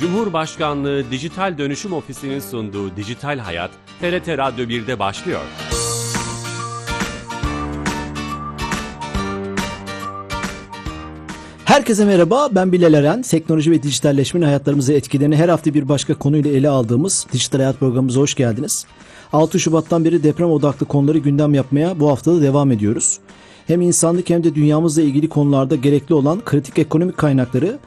Cumhurbaşkanlığı Dijital Dönüşüm Ofisi'nin sunduğu Dijital Hayat, TRT Radyo 1'de başlıyor. Herkese merhaba, ben Bilal Eren. Teknoloji ve dijitalleşmenin hayatlarımızı etkilerini her hafta bir başka konuyla ele aldığımız Dijital Hayat programımıza hoş geldiniz. 6 Şubat'tan beri deprem odaklı konuları gündem yapmaya bu haftada devam ediyoruz. Hem insanlık hem de dünyamızla ilgili konularda gerekli olan kritik ekonomik kaynakları,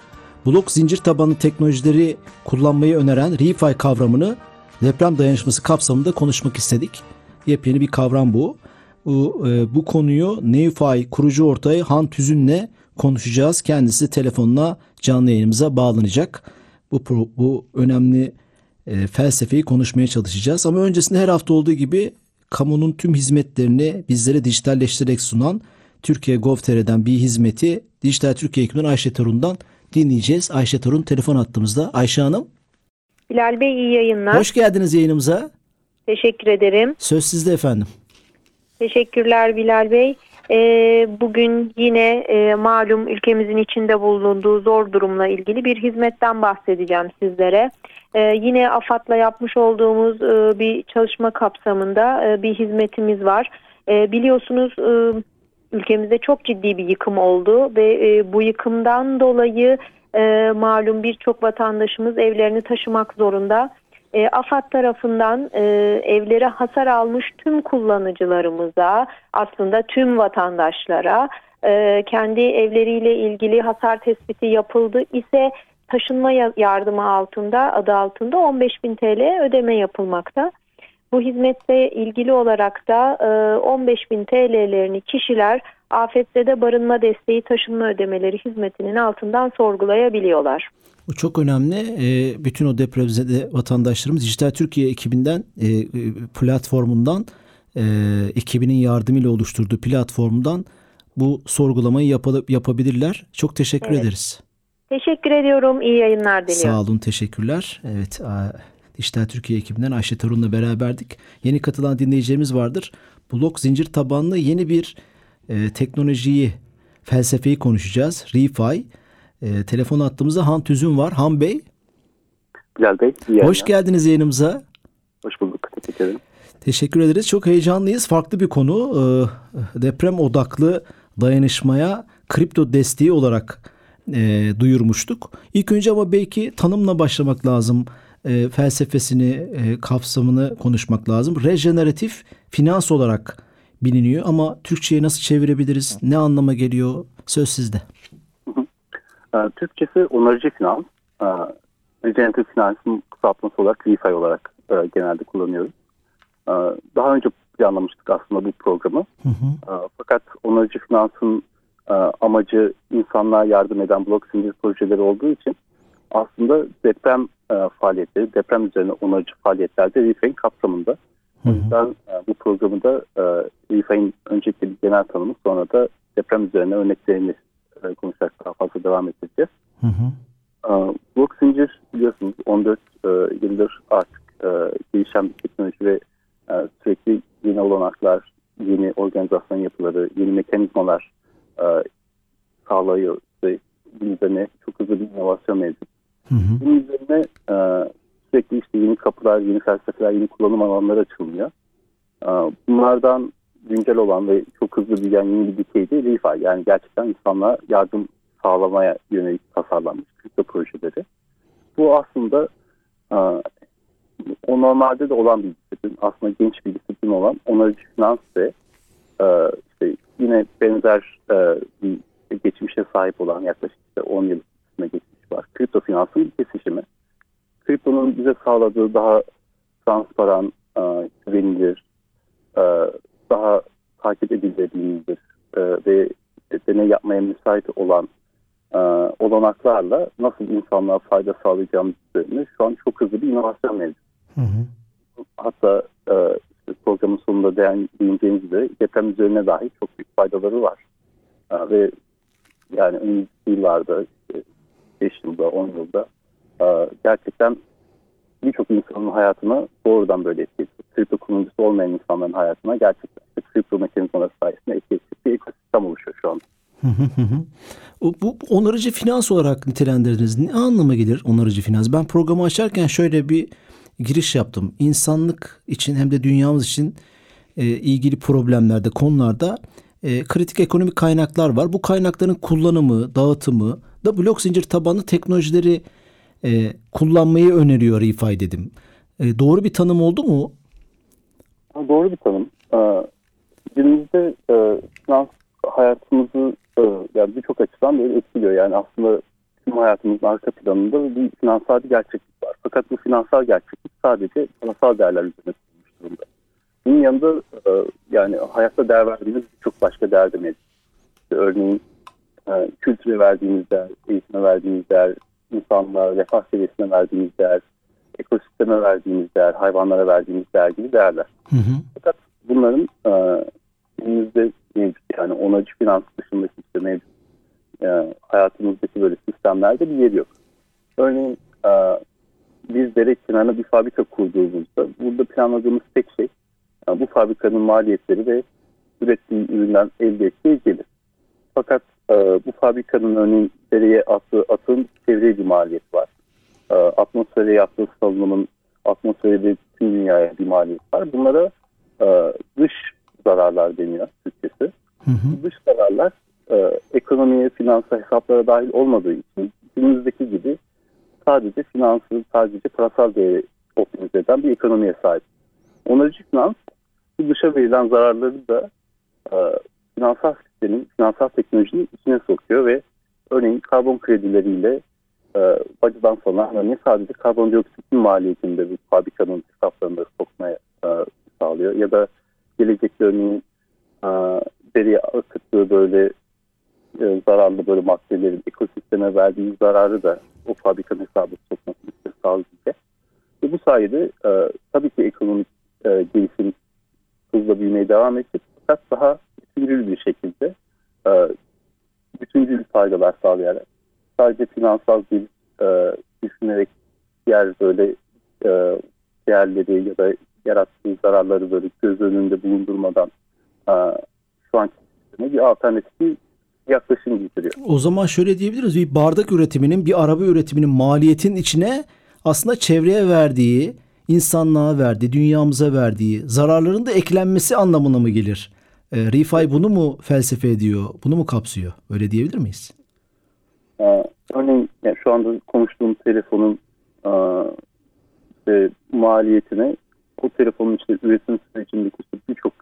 blok zincir tabanlı teknolojileri kullanmayı öneren ReFi kavramını deprem dayanışması kapsamında konuşmak istedik. Yepyeni bir kavram bu. Bu, e, bu konuyu NeoFi kurucu ortağı Han Tüzün'le konuşacağız. Kendisi telefonla canlı yayınımıza bağlanacak. Bu, bu önemli e, felsefeyi konuşmaya çalışacağız. Ama öncesinde her hafta olduğu gibi kamunun tüm hizmetlerini bizlere dijitalleştirerek sunan Türkiye Gov.tr'den bir hizmeti Dijital Türkiye ekibinden Ayşe Torun'dan dinleyeceğiz. Ayşe Torun telefon attığımızda. Ayşe Hanım. Bilal Bey iyi yayınlar. Hoş geldiniz yayınımıza. Teşekkür ederim. Söz sizde efendim. Teşekkürler Bilal Bey. Ee, bugün yine e, malum ülkemizin içinde bulunduğu zor durumla ilgili bir hizmetten bahsedeceğim sizlere. Ee, yine AFAD'la yapmış olduğumuz e, bir çalışma kapsamında e, bir hizmetimiz var. E, biliyorsunuz e, ülkemizde çok ciddi bir yıkım oldu ve e, bu yıkımdan dolayı e, malum birçok vatandaşımız evlerini taşımak zorunda. E, AFAD tarafından e, evlere hasar almış tüm kullanıcılarımıza aslında tüm vatandaşlara e, kendi evleriyle ilgili hasar tespiti yapıldı ise taşınma yardımı altında adı altında 15 bin TL ödeme yapılmakta. Bu hizmette ilgili olarak da 15 bin TL'lerini kişiler afetzede barınma desteği taşınma ödemeleri hizmetinin altından sorgulayabiliyorlar. Bu çok önemli. E, bütün o depremzede vatandaşlarımız Dijital Türkiye ekibinden e, e, platformundan ekibinin yardımıyla oluşturduğu platformdan bu sorgulamayı yap yapabilirler. Çok teşekkür evet. ederiz. Teşekkür ediyorum. İyi yayınlar diliyorum. Sağ olun. Teşekkürler. Evet. Dijital Türkiye ekibinden Ayşe Torun'la beraberdik. Yeni katılan dinleyicilerimiz vardır. Blok zincir tabanlı yeni bir e, teknolojiyi, felsefeyi konuşacağız. ReFi. E, telefon attığımızda Han Tüzün var. Han Bey. Bilal Bey. Iyi Hoş geldiniz yayınımıza. Hoş bulduk. Teşekkür ederim. Teşekkür ederiz. Çok heyecanlıyız. Farklı bir konu. E, deprem odaklı dayanışmaya kripto desteği olarak e, duyurmuştuk. İlk önce ama belki tanımla başlamak lazım. E, felsefesini, e, kapsamını konuşmak lazım. Rejeneratif finans olarak biliniyor ama Türkçe'ye nasıl çevirebiliriz? Ne anlama geliyor? Söz sizde. Ee, Türkçesi onarıcı finans. Ee, regeneratif finansın kısaltması olarak ReFi olarak e, genelde kullanıyoruz. Daha önce planlamıştık aslında bu programı. Hı hı. Fakat onarıcı finansın e, amacı insanlığa yardım eden blok zincir projeleri olduğu için aslında deprem e, faaliyetleri, deprem üzerine onarıcı faaliyetlerde ReFi'nin kapsamında. O yüzden e, bu programı da e, ReFi'nin öncelikle bir genel tanımı sonra da deprem üzerine örneklerini e, konuşarak daha fazla devam edeceğiz. Hı hı. E, blok zincir biliyorsunuz 14 e, yıldır artık e, gelişen bir teknoloji ve e, sürekli yeni olanaklar, yeni organizasyon yapıları, yeni mekanizmalar e, sağlıyor ve üzerine çok hızlı bir inovasyon mevcut. Hı hı. Bunun üzerine e, sürekli işte yeni kapılar, yeni felsefeler, yeni kullanım alanları açılmıyor. E, bunlardan güncel olan ve çok hızlı büyüyen yeni bir dikey de ReFi. Yani gerçekten insanlara yardım sağlamaya yönelik tasarlanmış kripto projeleri. Bu aslında e, o normalde de olan bir disiplin, aslında genç bir disiplin olan onarıcı finans ve e, işte yine benzer e, bir geçmişe sahip olan yaklaşık işte 10 yıl geçmiş var. Kripto finansın bir kesişimi. Kriptonun bize sağladığı daha transparan, e, güvenilir, e, daha takip edilebilirdir e, ve deney yapmaya müsait olan e, olanaklarla nasıl insanlığa fayda sağlayacağımız üzerine şu an çok hızlı bir inovasyon mevcut. Hı hı. Hatta e, programın sonunda değineceğimiz üzere deprem üzerine dahi çok büyük faydaları var. E, ve yani önümüzdeki yıllarda, 5 yılda, 10 yılda e, gerçekten birçok insanın hayatına doğrudan böyle etki edecek. Kripto kullanıcısı olmayan insanların hayatına gerçekten kripto mekanizmaları sayesinde etki bir ekosistem oluşuyor şu. Bu, bu onarıcı finans olarak nitelendirdiniz. Ne anlama gelir onarıcı finans? Ben programı açarken şöyle bir giriş yaptım. İnsanlık için hem de dünyamız için e, ilgili problemlerde, konularda e, kritik ekonomik kaynaklar var. Bu kaynakların kullanımı, dağıtımı da blok zincir tabanlı teknolojileri e, kullanmayı öneriyor ReFi dedim. E, doğru bir tanım oldu mu? Doğru bir tanım. Ee, günümüzde e, finans hayatımızı e, yani birçok açıdan böyle etkiliyor. Yani aslında tüm hayatımızın arka planında bir finansal bir gerçeklik var. Fakat bu finansal gerçeklik sadece finansal değerler üzerine kurulmuş durumda. Bunun yanında e, yani hayatta değer verdiğimiz birçok başka değer de mevcut. İşte örneğin e, kültüre verdiğimiz değer, eğitime verdiğimiz değer, insanlığa, refah seviyesine verdiğimiz değer, ekosisteme verdiğimiz değer, hayvanlara verdiğimiz değer gibi değerler. Hı hı. Fakat bunların e, günümüzde mevcut yani onarıcı finans dışındaki işte mevcut e, hayatımızdaki böyle sistemlerde bir yeri yok. Örneğin e, biz dere kenarına bir fabrika kurduğumuzda burada planladığımız tek şey e, bu fabrikanın maliyetleri ve ürettiği üründen elde ettiği gelir. Fakat e, bu fabrikanın örneğin dereye attığı atın çevreye bir maliyet var. E, atmosfere yaptığı salınımın atmosferde tüm dünyaya bir maliyet var. Bunlara e, dış zararlar deniyor Türkçesi. Hı hı. Dış zararlar e, ekonomiye, finansa, hesaplara dahil olmadığı için günümüzdeki gibi sadece finansı, sadece parasal değeri optimize eden bir ekonomiye sahip. Onarıcı finans bu dışa verilen zararları da e, finansal sistemin, finansal teknolojinin içine sokuyor ve örneğin karbon kredileriyle e, bacıdan sonra örneğin sadece karbondioksitin maliyetinde bu fabrikanın hesaplarında sokmaya e, sağlıyor. Ya da gelecekte örneğin e, deriye akıttığı böyle e, zararlı böyle maddelerin ekosisteme verdiği zararı da o fabrikanın hesabı sokmasını sağlayacak. Ve bu sayede e, tabii ki ekonomik e, gelişim hızla büyümeye devam edecek. Fakat daha bütüncül bir şekilde e, bütüncül faydalar sağlayarak sadece finansal bir e, düşünerek diğer böyle e, değerleri ya da yarattığı zararları böyle göz önünde bulundurmadan e, şu anki bir alternatif bir yaklaşım getiriyor. O zaman şöyle diyebiliriz. Bir bardak üretiminin, bir araba üretiminin maliyetin içine aslında çevreye verdiği, insanlığa verdiği, dünyamıza verdiği zararların da eklenmesi anlamına mı gelir? E, Refi bunu mu felsefe ediyor, bunu mu kapsıyor? Öyle diyebilir miyiz? Ee, örneğin yani şu anda konuştuğum telefonun e, işte, maliyetine o telefonun işte üretim sürecindeki birçok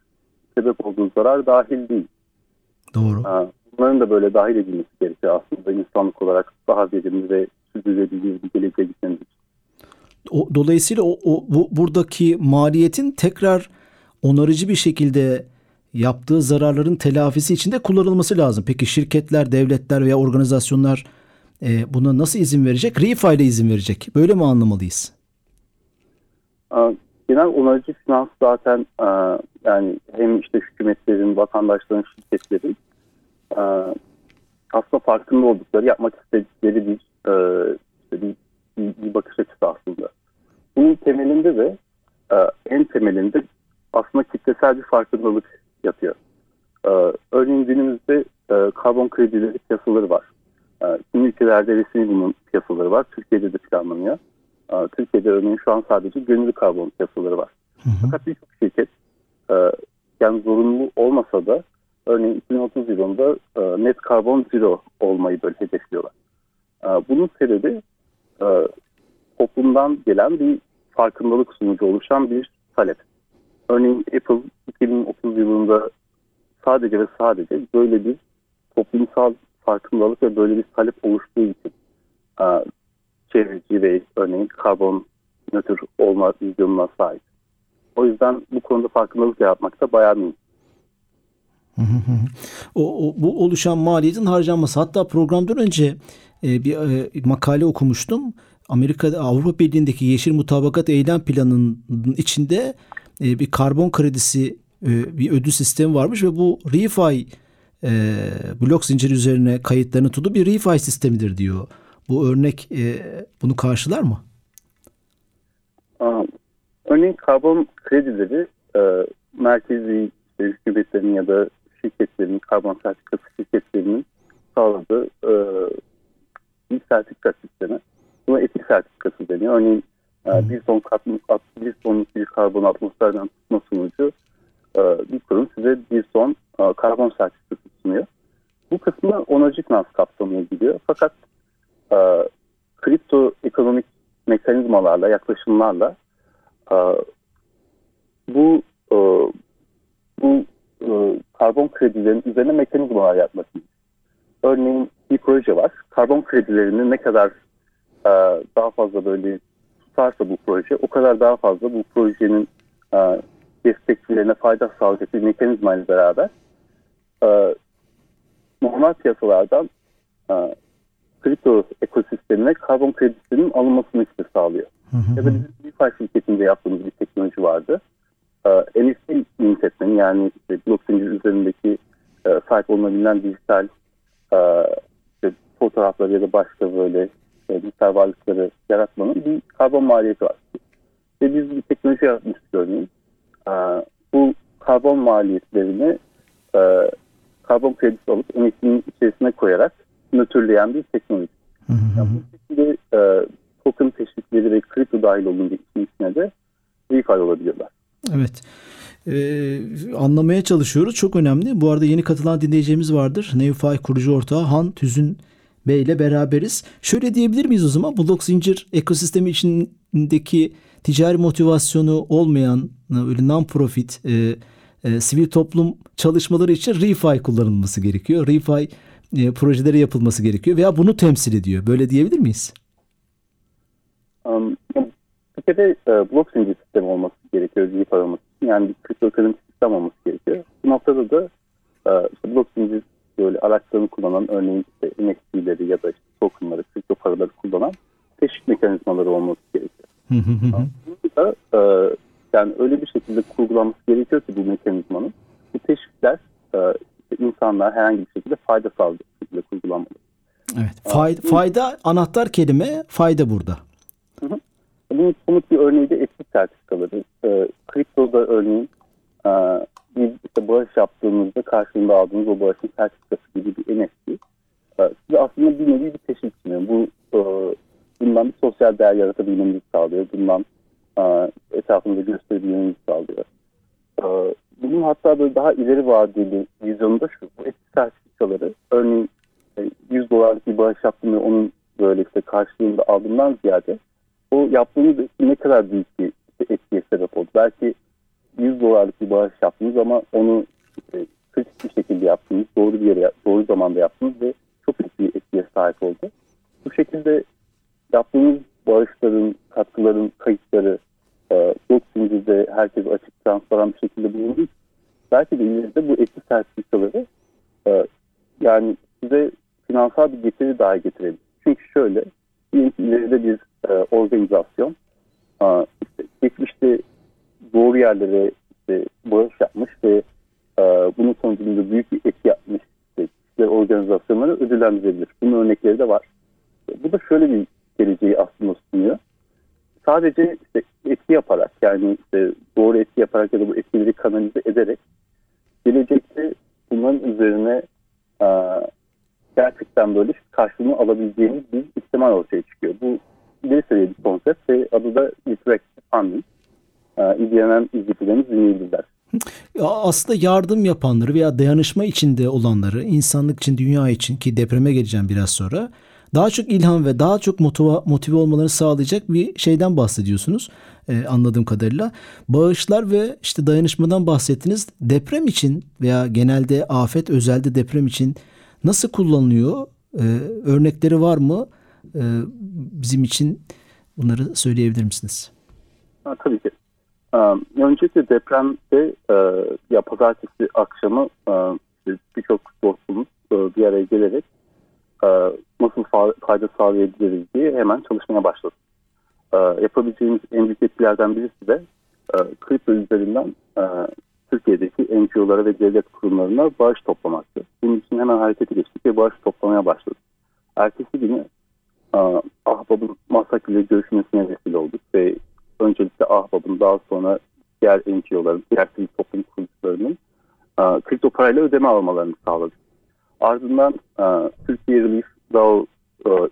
sebep olduğu zarar dahil değil. Doğru. Ee, bunların da böyle dahil edilmesi gerekiyor aslında insanlık olarak daha verimli ve sürdürülebilir bir geleceğe gitmemiz için. O, dolayısıyla o, o bu buradaki maliyetin tekrar onarıcı bir şekilde yaptığı zararların telafisi için de kullanılması lazım. Peki şirketler, devletler veya organizasyonlar e, buna nasıl izin verecek? REFI ile izin verecek. Böyle mi anlamalıyız? Genel onarıcı finans zaten yani hem işte hükümetlerin, vatandaşların, şirketlerin aslında farkında oldukları, yapmak istedikleri bir, bir, bir, bir bakış açısı aslında. Bunun temelinde de e, en temelinde aslında kitlesel bir farkındalık yatıyor. E, örneğin günümüzde e, karbon kredileri piyasaları var. E, kimi ülkelerde resmi bunun piyasaları var. Türkiye'de de planlanıyor. E, Türkiye'de örneğin şu an sadece gönüllü karbon piyasaları var. Hı hı. Fakat birçok şirket e, yani zorunlu olmasa da örneğin 2030 yılında e, net karbon zero olmayı böyle hedefliyorlar. E, bunun sebebi e, toplumdan gelen bir farkındalık sonucu oluşan bir talep. Örneğin Apple 2030 yılında sadece ve sadece böyle bir toplumsal farkındalık ve böyle bir talep oluştuğu için e, çevreci ve örneğin karbon nötr olma vizyonuna sahip. O yüzden bu konuda farkındalık yaratmakta bayağı mühim. O, o, bu oluşan maliyetin harcanması. Hatta programdan önce e, bir e, makale okumuştum. Amerika'da Avrupa Birliği'ndeki Yeşil Mutabakat Eylem Planı'nın içinde e, bir karbon kredisi e, bir ödül sistemi varmış ve bu refi e, blok zinciri üzerine kayıtlarını tutup bir refi sistemidir diyor. Bu örnek bunu karşılar mı? Örneğin karbon kredileri merkezi hükümetlerin ya da şirketlerin, karbon sertifikası şirketlerinin sağladığı bir sertifika sistemi. Buna etik sertifikası deniyor. Örneğin e, bir ton katma, bir tonluk bir karbon atmosferden tutma sonucu e, bir kurum size bir ton e, karbon sertifikası sunuyor. Bu kısmı onarıcı finans kapsamına gidiyor. Fakat kripto ekonomik mekanizmalarla, yaklaşımlarla bu bu karbon kredilerin üzerine mekanizmalar yapmak. Örneğin bir proje var. Karbon kredilerini ne kadar e, daha fazla böyle tutarsa bu proje o kadar daha fazla bu projenin e, destekçilerine fayda sağlayacak bir mekanizmayla beraber e, normal piyasalardan e, kripto ekosistemine karbon kredisinin alınmasını işte sağlıyor. Hı hı. Ya da bizim DeFi şirketinde yaptığımız bir teknoloji vardı. E, NFT mint etmenin yani işte blockchain üzerindeki e, sahip olunabilen dijital e, işte fotoğrafları ya da başka böyle e, dijital varlıkları yaratmanın bir karbon maliyeti var. Ve biz bir teknoloji yapmıştık örneğin. E, bu karbon maliyetlerini e, karbon kredisi alıp NFT'nin içerisine koyarak nötrleyen bir teknoloji. Hı hı. Yani bu şekilde e, token teşvikleri ve kripto dahil olunca içine de refi olabiliyorlar. Evet. Ee, anlamaya çalışıyoruz. Çok önemli. Bu arada yeni katılan dinleyeceğimiz vardır. Neufy kurucu ortağı Han Tüzün Bey ile beraberiz. Şöyle diyebilir miyiz o zaman? Blok zincir ekosistemi içindeki ticari motivasyonu olmayan öyle non-profit e, e, sivil toplum çalışmaları için ReFi kullanılması gerekiyor. ReFi e, projeleri yapılması gerekiyor veya bunu temsil ediyor. Böyle diyebilir miyiz? Um, kere e, blok zincir sistemi olması gerekiyor refi olması. Yani bir kripto ekonomik sistem olması gerekiyor. Bu noktada da e, işte zincir böyle araçlarını kullanan örneğin işte NFT'leri ya da işte tokenları, kripto paraları kullanan teşvik mekanizmaları olması gerekiyor. Hı hı hı hı. Bunu da e, yani öyle bir şekilde kurgulanması gerekiyor ki bu mekanizmanın bu teşvikler e, insanlar herhangi bir şekilde fayda sağlayacak şekilde kurgulanmalı. Evet. Fayda, fayda anahtar kelime fayda burada. Bunun somut bir örneği de etik sertifikaları. E, kriptoda örneğin e, bir işte bağış yaptığınızda karşılığında aldığınız o bağışın sertifikası gibi bir NFT. E, size aslında bir nevi bir teşvik sunuyor. Bu e, bundan bir sosyal değer yaratabilmenizi sağlıyor. Bundan e, etrafınıza gösterebilmenizi sağlıyor. E, bunun hatta böyle daha ileri vadeli vizyonu da şu. Bu etik sertifikaları örneğin e, 100 dolarlık bir bağış yaptım onun böyle işte karşılığında aldığımdan ziyade o yaptığınız ne kadar büyük bir etkiye sebep oldu. Belki 100 dolarlık bir bağış yaptınız ama onu işte kritik bir şekilde yaptınız, doğru bir yere, doğru zamanda yaptınız ve çok büyük bir etkiye sahip oldu. Bu şekilde yaptığınız bağışların, katkıların kayıtları e, zincirde herkes açık, transparan bir şekilde bulunduğu belki de ileride bu etki sertifikaları e, yani size finansal bir getiri daha getirebilir. Çünkü şöyle, ileride bir e, organizasyon işte geçmişte doğru yerlere işte bağış yapmış ve e, bunun sonucunda büyük bir etki yapmış işte, kişiler organizasyonları ödüllendirebilir. Bunun örnekleri de var. Bu da şöyle bir geleceği aslında sunuyor. Sadece işte etki yaparak yani işte doğru etki yaparak ya da bu etkileri kanalize ederek gelecekte bunların üzerine e, gerçekten böyle karşılığını alabileceğimiz bir ihtimal ortaya çıkıyor. Bu ileri seviye bir konsept ve adı da Interactive Funding. Ee, İlgilenen izleyicilerimiz dinleyebilirler. Aslında yardım yapanları veya dayanışma içinde olanları, insanlık için, dünya için ki depreme geleceğim biraz sonra daha çok ilham ve daha çok motive, motive olmalarını sağlayacak bir şeyden bahsediyorsunuz e, anladığım kadarıyla. Bağışlar ve işte dayanışmadan bahsettiniz. Deprem için veya genelde afet özelde deprem için nasıl kullanılıyor? E, örnekleri var mı? E, bizim için bunları söyleyebilir misiniz? Ha, tabii ki. Ee, öncelikle depremde e, ya pazartesi akşamı e, birçok dostumuz e, bir araya gelerek nasıl fa- fayda sağlayabiliriz diye hemen çalışmaya başladık. Yapabileceğimiz en büyük etkilerden birisi de kripto üzerinden Türkiye'deki NGO'lara ve devlet kurumlarına bağış toplamaktı. Bunun için hemen harekete geçtik ve bağış toplamaya başladık. Ertesi günü e, Ahbap'ın Masak ile görüşmesine vesile olduk ve öncelikle Ahbap'ın daha sonra diğer NGO'ların, diğer sivil toplum kuruluşlarının kripto parayla ödeme almalarını sağladık. ardından Türkiye Relief DAO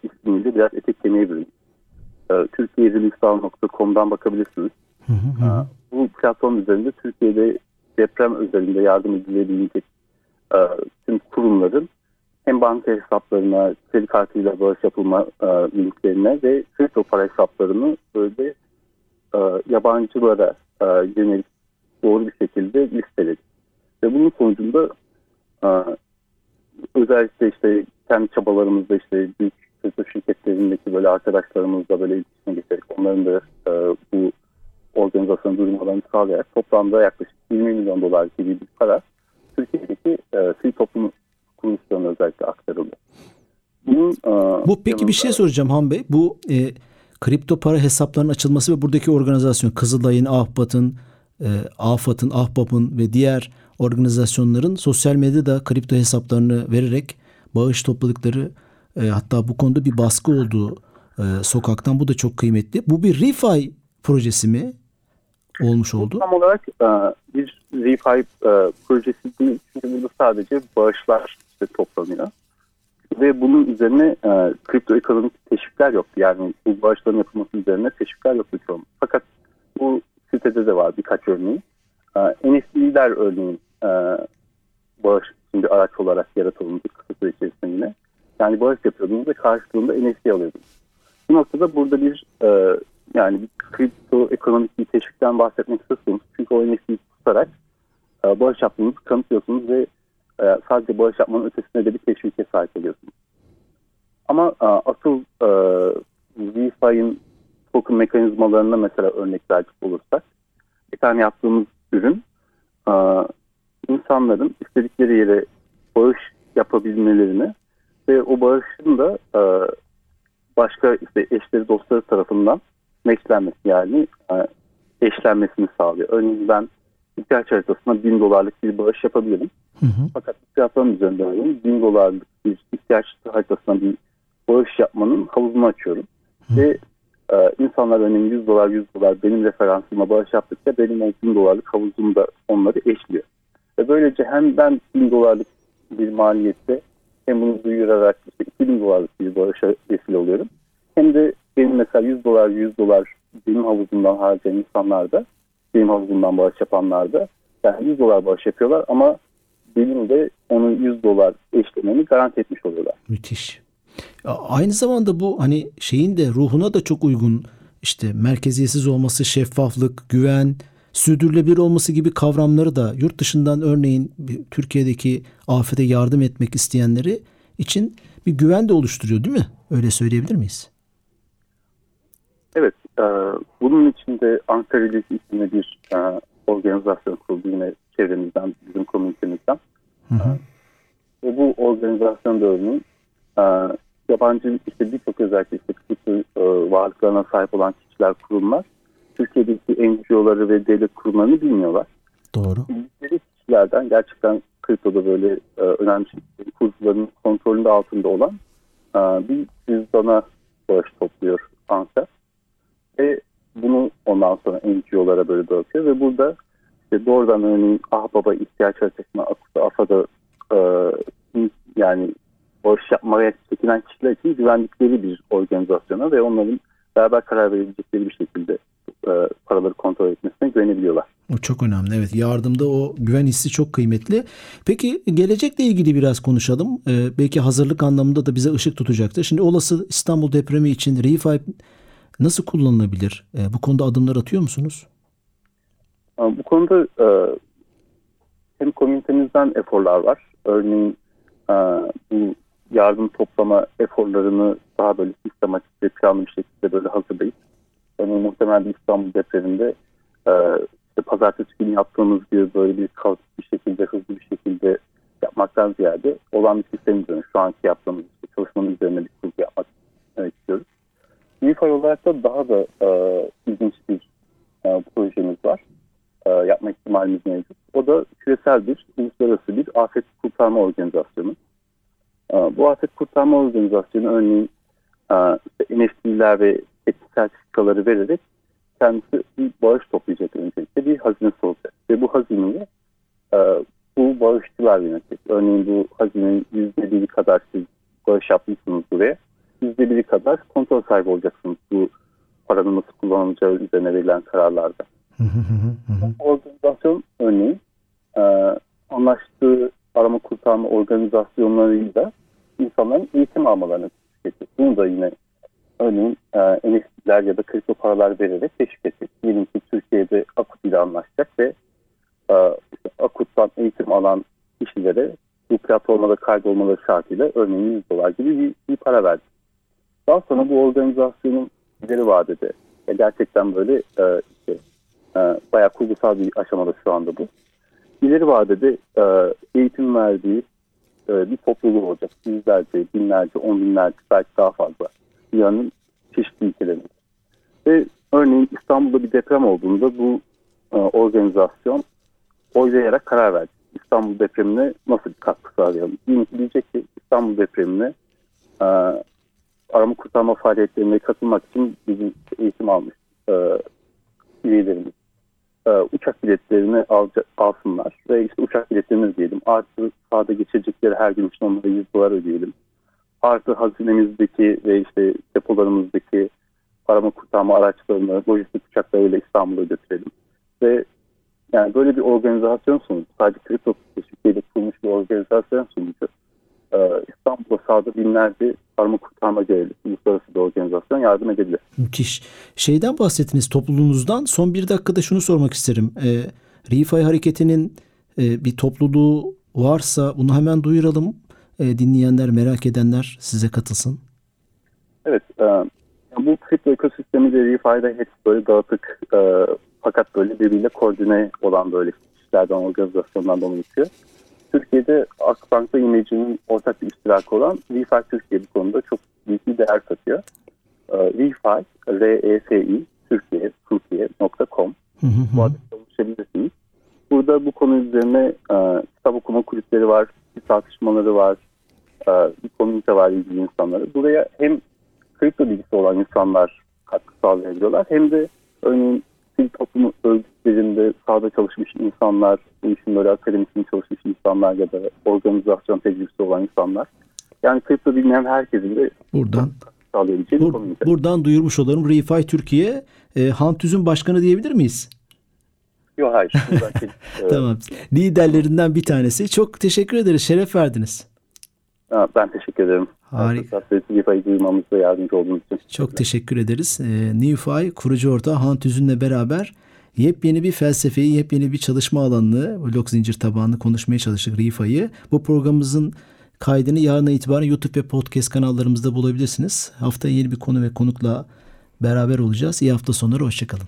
ismiyle biraz etek kemiğe büründü. E, Türkiye ReliefDAO.com'dan bakabilirsiniz. Hı hı hı. Bu platform üzerinde Türkiye'de deprem özelinde yardım edilebilecek tüm kurumların hem banka hesaplarına, kredi kartıyla bağış yapılma e, linklerine ve kripto para hesaplarını böyle e, yabancılara e, yönelik doğru bir şekilde listeledi. Ve bunun sonucunda e, özellikle işte kendi çabalarımızda işte büyük kripto şirketlerindeki böyle arkadaşlarımızla böyle iletişime geçerek onların da e, bu organizasyon duyurmalarını sağlayarak toplamda yaklaşık 20 milyon dolar gibi bir para Türkiye'deki e, sivil toplum kuruluşlarına özellikle aktarıldı. Bunun, e, Bu peki bir şey soracağım Han Bey. Bu e, kripto para hesaplarının açılması ve buradaki organizasyon Kızılay'ın, Ahbat'ın, e, AFAD'ın, Ahbap'ın ve diğer organizasyonların sosyal medyada kripto hesaplarını vererek bağış topladıkları e, hatta bu konuda bir baskı olduğu e, sokaktan bu da çok kıymetli. Bu bir refi projesi mi olmuş oldu? Tam olarak e, bir refi e, projesi değil. Çünkü burada sadece bağışlar işte toplanıyor. Ve bunun üzerine e, kripto ekonomik teşvikler yoktu. Yani bu bağışların yapılması üzerine teşvikler yoktu çoğunlukla. Fakat bu sitede de var birkaç örneği. E, NFT'ler örneğin e, bağış bir araç olarak yaratılmış kısa süre içerisinde yine. Yani bağış yapıyordunuz ve karşılığında NFT alıyordunuz. Bu noktada burada bir e, yani bir kripto ekonomik bir teşvikten bahsetmek konusu. Çünkü o NFT'yi tutarak e, bağış yaptığınızı kanıtlıyorsunuz ve sadece bağış yapmanın ötesinde de bir teşvike sahip oluyorsunuz. Ama e, asıl e, DeFi'nin token mekanizmalarına mesela örnek verecek olursak bir tane yaptığımız ürün e, insanların istedikleri yere bağış yapabilmelerini ve o bağışın da e, başka işte eşleri dostları tarafından matchlenmesi yani e, eşlenmesini sağlıyor. Örneğin ben ihtiyaç haritasına bin dolarlık bir bağış yapabilirim. Hı hı. Fakat platform üzerinde örneğin bin dolarlık bir ihtiyaç haritasına bir bağış yapmanın havuzunu açıyorum. Ve e, insanlar örneğin 100 dolar 100 dolar benim referansıma bağış yaptıkça benim o bin dolarlık havuzum da onları eşliyor. Ve böylece hem ben bin dolarlık bir maliyette hem bunu duyurarak işte 2000 dolarlık bir bağışa vesile oluyorum. Hem de benim mesela 100 dolar 100 dolar benim havuzumdan harcayan insanlar da benim havuzumdan bağış yapanlar da yani 100 dolar bağış yapıyorlar ama benim de onun 100 dolar eşlememi garanti etmiş oluyorlar. Müthiş. Aynı zamanda bu hani şeyin de ruhuna da çok uygun işte merkeziyetsiz olması, şeffaflık, güven, sürdürülebilir olması gibi kavramları da yurt dışından örneğin Türkiye'deki afete yardım etmek isteyenleri için bir güven de oluşturuyor değil mi? Öyle söyleyebilir miyiz? Evet, e, bunun için de Ankara Relief isimli bir e, organizasyon kuruldu yine çevremizden, bizim komünitemizden. Hı hı. Ve bu organizasyon da örneğin e, yabancı işte birçok özellikle işte kripto e, varlıklarına sahip olan kişiler, kurumlar Türkiye'deki NGO'ları ve devlet kurumlarını bilmiyorlar. Doğru. bildikleri kişilerden gerçekten kriptoda böyle e, önemli kurucuların kontrolünde altında olan e, bir cüzdana bağış topluyor Anka. Ve bunu ondan sonra NGO'lara böyle dağıtıyor ve burada işte doğrudan örneğin Ahbaba ihtiyaç haritasına Akusa AFA'da e, yani bağış yapmaya çekinen kişiler için güvendikleri bir organizasyona ve onların beraber karar verebilecekleri bir şekilde e, paraları kontrol etmesine güvenebiliyorlar. O çok önemli. Evet yardımda o güven hissi çok kıymetli. Peki gelecekle ilgili biraz konuşalım. Ee, belki hazırlık anlamında da bize ışık tutacaktır. Şimdi olası İstanbul depremi için refi nasıl kullanılabilir? Ee, bu konuda adımlar atıyor musunuz? Bu konuda e, hem komünitemizden eforlar var. Örneğin e, bu yardım toplama eforlarını daha böyle sistematik ve planlı bir şekilde böyle hazırlayıp örneğin muhtemelen İstanbul depreminde e, işte pazartesi günü yaptığımız gibi böyle bir kaotik bir şekilde hızlı bir şekilde yapmaktan ziyade olan bir sistem üzerine şu anki yaptığımız çalışmanın üzerine bir kurgu yapmak e, istiyoruz. UFI olarak da daha da e, ilginç bir e, projemiz var e, yapma ihtimalimiz mevcut. O da küresel bir, uluslararası bir afet kurtarma organizasyonu. E, bu afet kurtarma organizasyonu örneğin e, NFT'ler ve etki sertifikaları vererek kendisi bir bağış toplayacak öncelikle bir hazinesi olacak. Ve bu hazineyi e, bu bağışçılar yönetecek. Örneğin bu hazinenin yüzde biri kadar siz bağış yapmışsınız buraya. Yüzde biri kadar kontrol sahibi olacaksınız bu paranın nasıl kullanılacağı üzerine verilen kararlarda. Organizasyon örneğin e, anlaştığı arama kurtarma organizasyonlarıyla insanların eğitim almalarını teşvik ediyor. Bunu da yine örneğin e, NFT'ler ya da kripto paralar vererek teşvik edecek. Diyelim ki Türkiye'de Akut ile anlaşacak ve e, işte Akut'tan eğitim alan kişilere bu platformada kaydolmaları şartıyla örneğin 100 dolar gibi bir, bir para verdi. Daha sonra bu organizasyonun ileri vadede ya gerçekten böyle e, işte, e, bayağı kurgusal bir aşamada şu anda bu. İleri vadede e, eğitim verdiği e, bir topluluğu olacak. Yüzlerce, binlerce, on binlerce belki daha fazla dünyanın çeşitli ülkelerinde. Ve örneğin İstanbul'da bir deprem olduğunda bu e, organizasyon oylayarak karar verdi. İstanbul depremine nasıl bir katkı sağlayalım? Diyelim diyecek ki İstanbul depremine e, arama kurtarma faaliyetlerine katılmak için bizim eğitim almış e, üyelerimiz e, uçak biletlerini alca, alsınlar ve işte uçak biletlerini diyelim artı sahada geçecekleri her gün için onlara 100 dolar ödeyelim. Artı hazinemizdeki ve işte depolarımızdaki arama kurtarma araçlarını lojistik uçaklarıyla İstanbul'a götürelim. Ve yani böyle bir organizasyon sonucu sadece kripto teşvikiyle kurulmuş bir organizasyon sonucu e, İstanbul'da sahada binlerce arama kurtarma görevlisi uluslararası bir organizasyon yardım edebilir. Müthiş. Şeyden bahsettiniz topluluğunuzdan. Son bir dakikada şunu sormak isterim. E, Rifai Hareketi'nin e, bir topluluğu varsa bunu hemen duyuralım. E, dinleyenler, merak edenler size katılsın. Evet. E, bu kripto ekosistemi de Rifai'de hep böyle dağıtık e, fakat böyle birbiriyle koordine olan böyle kişilerden, organizasyonlardan oluşuyor. Türkiye'de Akbank'ta imajının ortak bir iştirakı olan Refi Türkiye bu konuda çok büyük bir değer katıyor. E, Refi, R-E-F-I, Türkiye, Türkiye.com bu adreste ulaşabilirsiniz. Burada bu konu üzerine e, kitap okuma kulüpleri var, bir tartışmaları var, e, bir komünite var ilgili insanları. Buraya hem kripto bilgisi olan insanlar katkı sağlayabiliyorlar hem de örneğin sivil toplum örgütlerinde sahada çalışmış insanlar, bu işin böyle akademisini çalışmış insanlar ya da organizasyon tecrübesi olan insanlar. Yani kripto bilmeyen herkesin de buradan sağlayabileceği bur, bir. Buradan duyurmuş olalım. Refi Türkiye e, Hantüz'ün başkanı diyebilir miyiz? Yok hayır. Buradaki, e, Tamam. Liderlerinden bir tanesi. Çok teşekkür ederiz. Şeref verdiniz. Ben teşekkür ederim. Harika. Rifa'yı duymamızda yardımcı olduğunuz için. Çok teşekkür ederiz. E, Newfi kurucu ortağı Hantüz'ünle beraber yepyeni bir felsefeyi, yepyeni bir çalışma alanını, blok zincir tabanlı konuşmaya çalıştık Rifa'yı. Bu programımızın kaydını yarına itibaren YouTube ve podcast kanallarımızda bulabilirsiniz. Haftaya yeni bir konu ve konukla beraber olacağız. İyi hafta sonları, hoşçakalın.